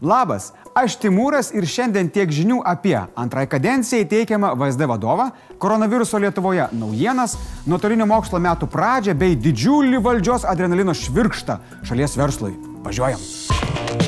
Labas, aš Timūras ir šiandien tiek žinių apie antrai kadencijai teikiamą VSD vadovą, koronaviruso Lietuvoje naujienas, nuotolinio mokslo metų pradžią bei didžiulį valdžios adrenalino švirkštą šalies verslui. Važiuojam.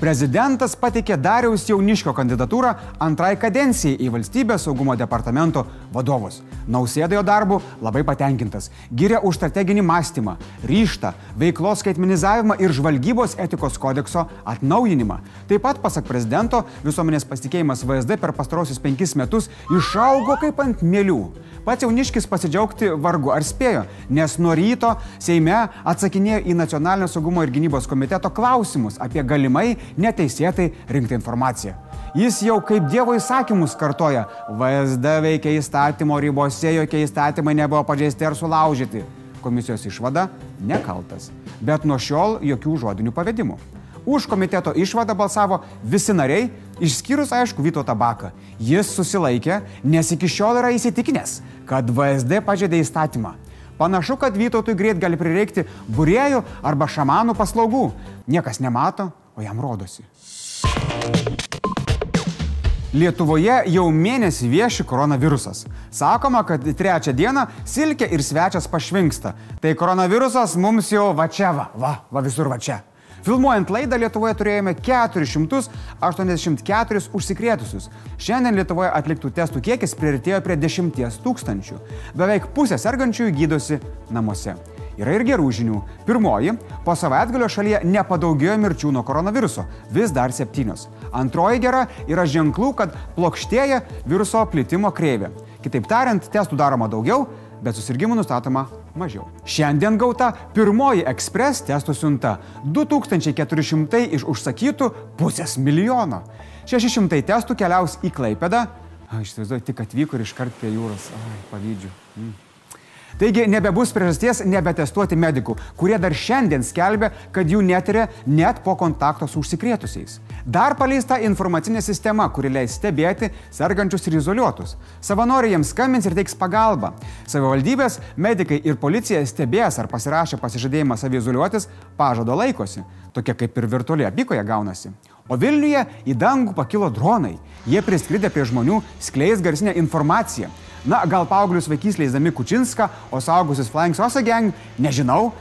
Prezidentas pateikė Dariaus Jauniškio kandidatūrą antrai kadencijai į valstybės saugumo departamento vadovus. Nausėdojo darbu labai patenkintas. Giria už strateginį mąstymą, ryštą, veiklos skaitmenizavimą ir žvalgybos etikos kodekso atnaujinimą. Taip pat, pasak prezidento, visuomenės pasitikėjimas VSD per pastarosius penkis metus išaugo kaip ant mėlių. Pats jauniškis pasidžiaugti vargu ar spėjo, nes nuo ryto Seime atsakinėjo į Nacionalinio saugumo ir gynybos komiteto klausimus apie galimai neteisėtai rinktą informaciją. Jis jau kaip Dievo įsakymus kartoja, VSD veikia įstatymo ribose, jokie įstatymai nebuvo pažeisti ar sulaužyti. Komisijos išvada - nekaltas. Bet nuo šiol jokių žodinių pavedimų. Už komiteto išvadą balsavo visi nariai, išskyrus aišku Vyto tabaką. Jis susilaikė, nes iki šiol yra įsitikinęs, kad VSD pažeidė įstatymą. Panašu, kad Vytautui greit gali prireikti būrėjų arba šamanų paslaugų. Niekas nemato, o jam rodosi. Lietuvoje jau mėnesį vieši koronavirusas. Sakoma, kad trečią dieną silkė ir svečias pašvinksta. Tai koronavirusas mums jau va čia va, va, va visur va čia. Filmuojant laidą Lietuvoje turėjome 484 užsikrėtusius. Šiandien Lietuvoje atliktų testų kiekis prieartėjo prie 10 tūkstančių. Beveik pusė sergančiųjų gydosi namuose. Yra ir gerų žinių. Pirmoji, po savaitgalio šalyje nepadaugėjo mirčių nuo koronaviruso, vis dar septynios. Antroji gera yra ženklų, kad plokštėja viruso plitimo kreivė. Kitaip tariant, testų daroma daugiau, bet susirgymų nustatoma mažiau. Šiandien gauta pirmoji ekspres testų siunta - 2400 iš užsakytų pusės milijono. 600 testų keliaus į Klaipedą. Aš įsivaizduoju, tik atvyko ir iškart prie jūros. Ai, pavydžiu. Mm. Taigi nebebus priežasties nebetestuoti medikų, kurie dar šiandien skelbia, kad jų netiria net po kontakto su užsikrėtusiais. Dar paleista informacinė sistema, kuri leis stebėti sergančius ir izoliuotus. Savanoriai jiems skambins ir teiks pagalbą. Savivaldybės, medikai ir policija stebės, ar pasirašę pasižadėjimą savizoliuotis, pažado laikosi. Tokia kaip ir virtuali apykoje gaunasi. O Vilniuje į dangų pakilo dronai. Jie priskridę prie žmonių skleis garsinę informaciją. Na, gal paauglius vaikys leisdami Kučinską, o saugusius Flying Saucer Gang, nežinau,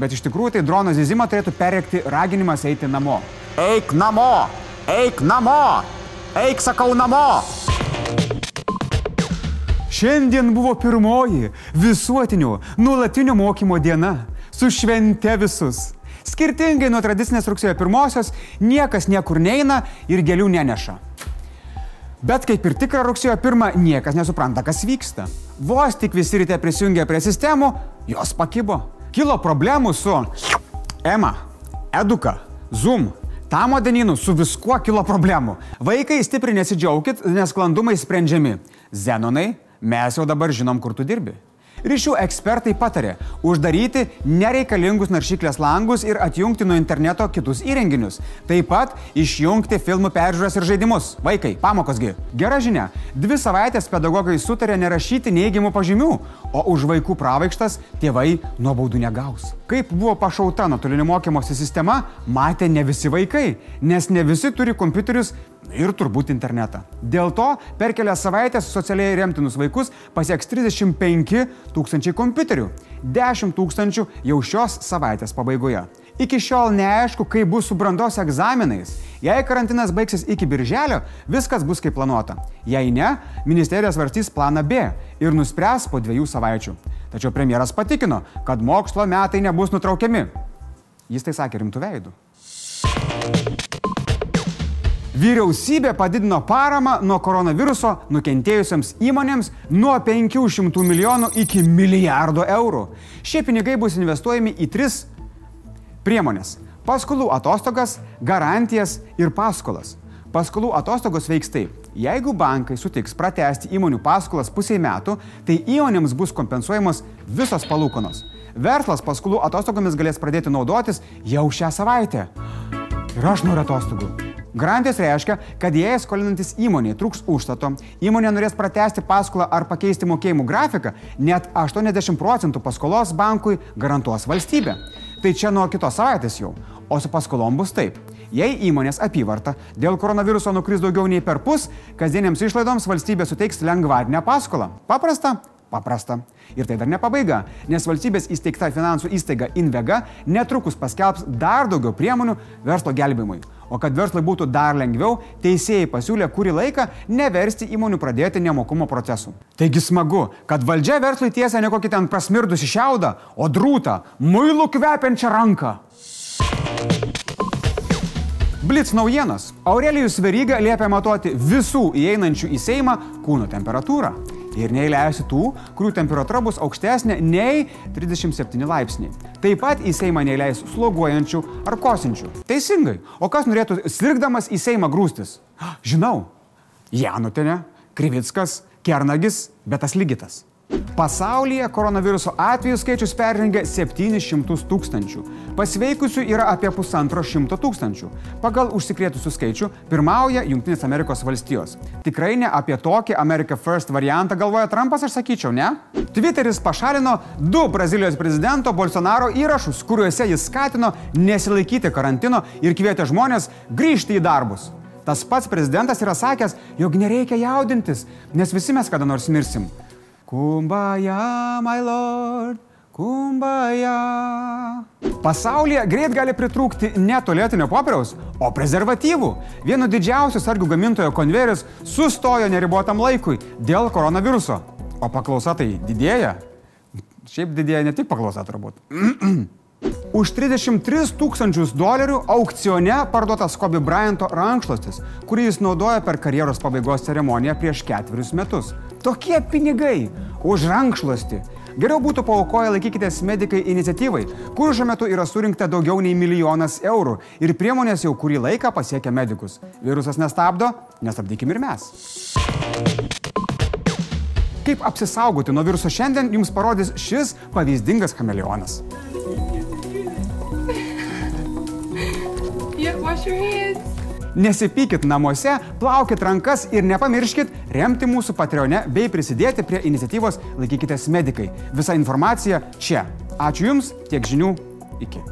bet iš tikrųjų tai drono zizimą turėtų perėkti raginimas eiti namo. Eik namo! Eik namo! Eik, sakau, namo! Šiandien buvo pirmoji visuotinio nuolatinio mokymo diena. Su švente visus. Skirtingai nuo tradicinės rugsėjo pirmosios, niekas niekur neina ir gėlių neneša. Bet kaip ir tikrą rugsėjo pirmą, niekas nesupranta, kas vyksta. Vos tik visi ryte prisijungė prie sistemų, jos pakibo. Kilo problemų su EMA, Eduka, Zoom, Tamo dienynų su viskuo kilo problemų. Vaikai stipriai nesidžiaukit, nes sklandumai sprendžiami. Zenonai, mes jau dabar žinom, kur tu dirbi. Ryšių ekspertai patarė uždaryti nereikalingus naršyklės langus ir atjungti nuo interneto kitus įrenginius. Taip pat išjungti filmų peržiūras ir žaidimus. Vaikai, pamokosgi. Gera žinia, dvi savaitės pedagogai sutarė nerašyti neigiamų pažymių, o už vaikų pravaikštas tėvai nuobaudų negaus. Kaip buvo pašauta nuotolinio mokymosi sistema, matė ne visi vaikai, nes ne visi turi kompiuterius ir turbūt internetą. Dėl to per kelias savaitės socialiai remtinus vaikus pasieks 35 tūkstančiai kompiuterių, 10 tūkstančių jau šios savaitės pabaigoje. Iki šiol neaišku, kaip bus su brandos egzaminais. Jei karantinas baigsis iki birželio, viskas bus kaip planuota. Jei ne, ministerija svarstys planą B ir nuspręs po dviejų savaičių. Tačiau premjeras patikino, kad mokslo metai nebus nutraukiami. Jis tai sakė rimtų veidų. Vyriausybė padidino paramą nuo koronaviruso nukentėjusiems įmonėms nuo 500 milijonų iki milijardo eurų. Šie pinigai bus investuojami į tris priemonės - paskolų atostogas, garantijas ir paskolas. Paskolų atostogos veiks taip. Jeigu bankai sutiks pratesti įmonių paskolas pusiai metų, tai įmonėms bus kompensuojamos visos palūkonos. Verslas paskolų atostogomis galės pradėti naudotis jau šią savaitę. Ir aš noriu atostogų. Garantijos reiškia, kad jei skolinantis įmonė trūks užstato, įmonė norės pratesti paskolą ar pakeisti mokėjimų grafiką, net 80 procentų paskolos bankui garantuos valstybė. Tai čia nuo kitos savaitės jau. o su paskolom bus taip. Jei įmonės apyvarta dėl koronaviruso nukris daugiau nei per pus, kasdieniams išlaidoms valstybė suteiks lengvatinę paskolą. Paprasta? Paprasta. Ir tai dar ne pabaiga, nes valstybės įsteigta finansų įstaiga Invega netrukus paskelbs dar daugiau priemonių verslo gelbimui. O kad verslui būtų dar lengviau, teisėjai pasiūlė kurį laiką neversti įmonių pradėti nemokumo procesų. Taigi smagu, kad valdžia verslui tiesia ne kokį ten prasmirdusi šiaudą, o drūtą, muilų kvepiančią ranką. Blitz naujienos. Aurelijus Veryga liepia matuoti visų įeinančių į Seimą kūno temperatūrą. Ir neįleisi tų, kurių temperatūra bus aukštesnė nei 37 laipsniai. Taip pat į Seimą neįleis sloguojančių ar kosinčių. Teisingai. O kas norėtų sirgdamas į Seimą grūstis? Žinau. Janutinė, Krivickas, Kernagis, bet tas lygitas. Pasaulyje koronaviruso atvejų skaičius peržengia 700 tūkstančių. Pasveikusių yra apie pusantro šimto tūkstančių. Pagal užsikrėtusių skaičių pirmauja Junktinės Amerikos valstijos. Tikrai ne apie tokį America First variantą galvoja Trumpas, aš sakyčiau, ne? Twitteris pašalino du Brazilijos prezidento Bolsonaro įrašus, kuriuose jis skatino nesilaikyti karantino ir kvietė žmonės grįžti į darbus. Tas pats prezidentas yra sakęs, jog nereikia jaudintis, nes visi mes kada nors mirsim. Kumbaya, my lord, kumbaya. Pasaulyje greit gali pritrūkti ne tualetinio popieriaus, o prezervatyvų. Vieno didžiausių sargių gamintojo konvejeris sustojo neribotam laikui dėl koronaviruso. O paklausa tai didėja. Šiaip didėja ne tik paklausa turbūt. Už 33 tūkstančius dolerių aukcione parduotas Kobe Bryanto rankšluostis, kurį jis naudojo per karjeros pabaigos ceremoniją prieš ketverius metus. Tokie pinigai už rankšluostį. Geriau būtų paukoję laikykitės medikai iniciatyvai, kur šiuo metu yra surinkta daugiau nei milijonas eurų ir priemonės jau kurį laiką pasiekia medikus. Virusas nestabdo, nestabdykim ir mes. Kaip apsisaugoti nuo viruso šiandien jums parodys šis pavyzdingas chameleonas. Nesipykit namuose, plaukit rankas ir nepamirškit remti mūsų Patreone bei prisidėti prie iniciatyvos Laikykitės medikai. Visa informacija čia. Ačiū Jums, tiek žinių, iki.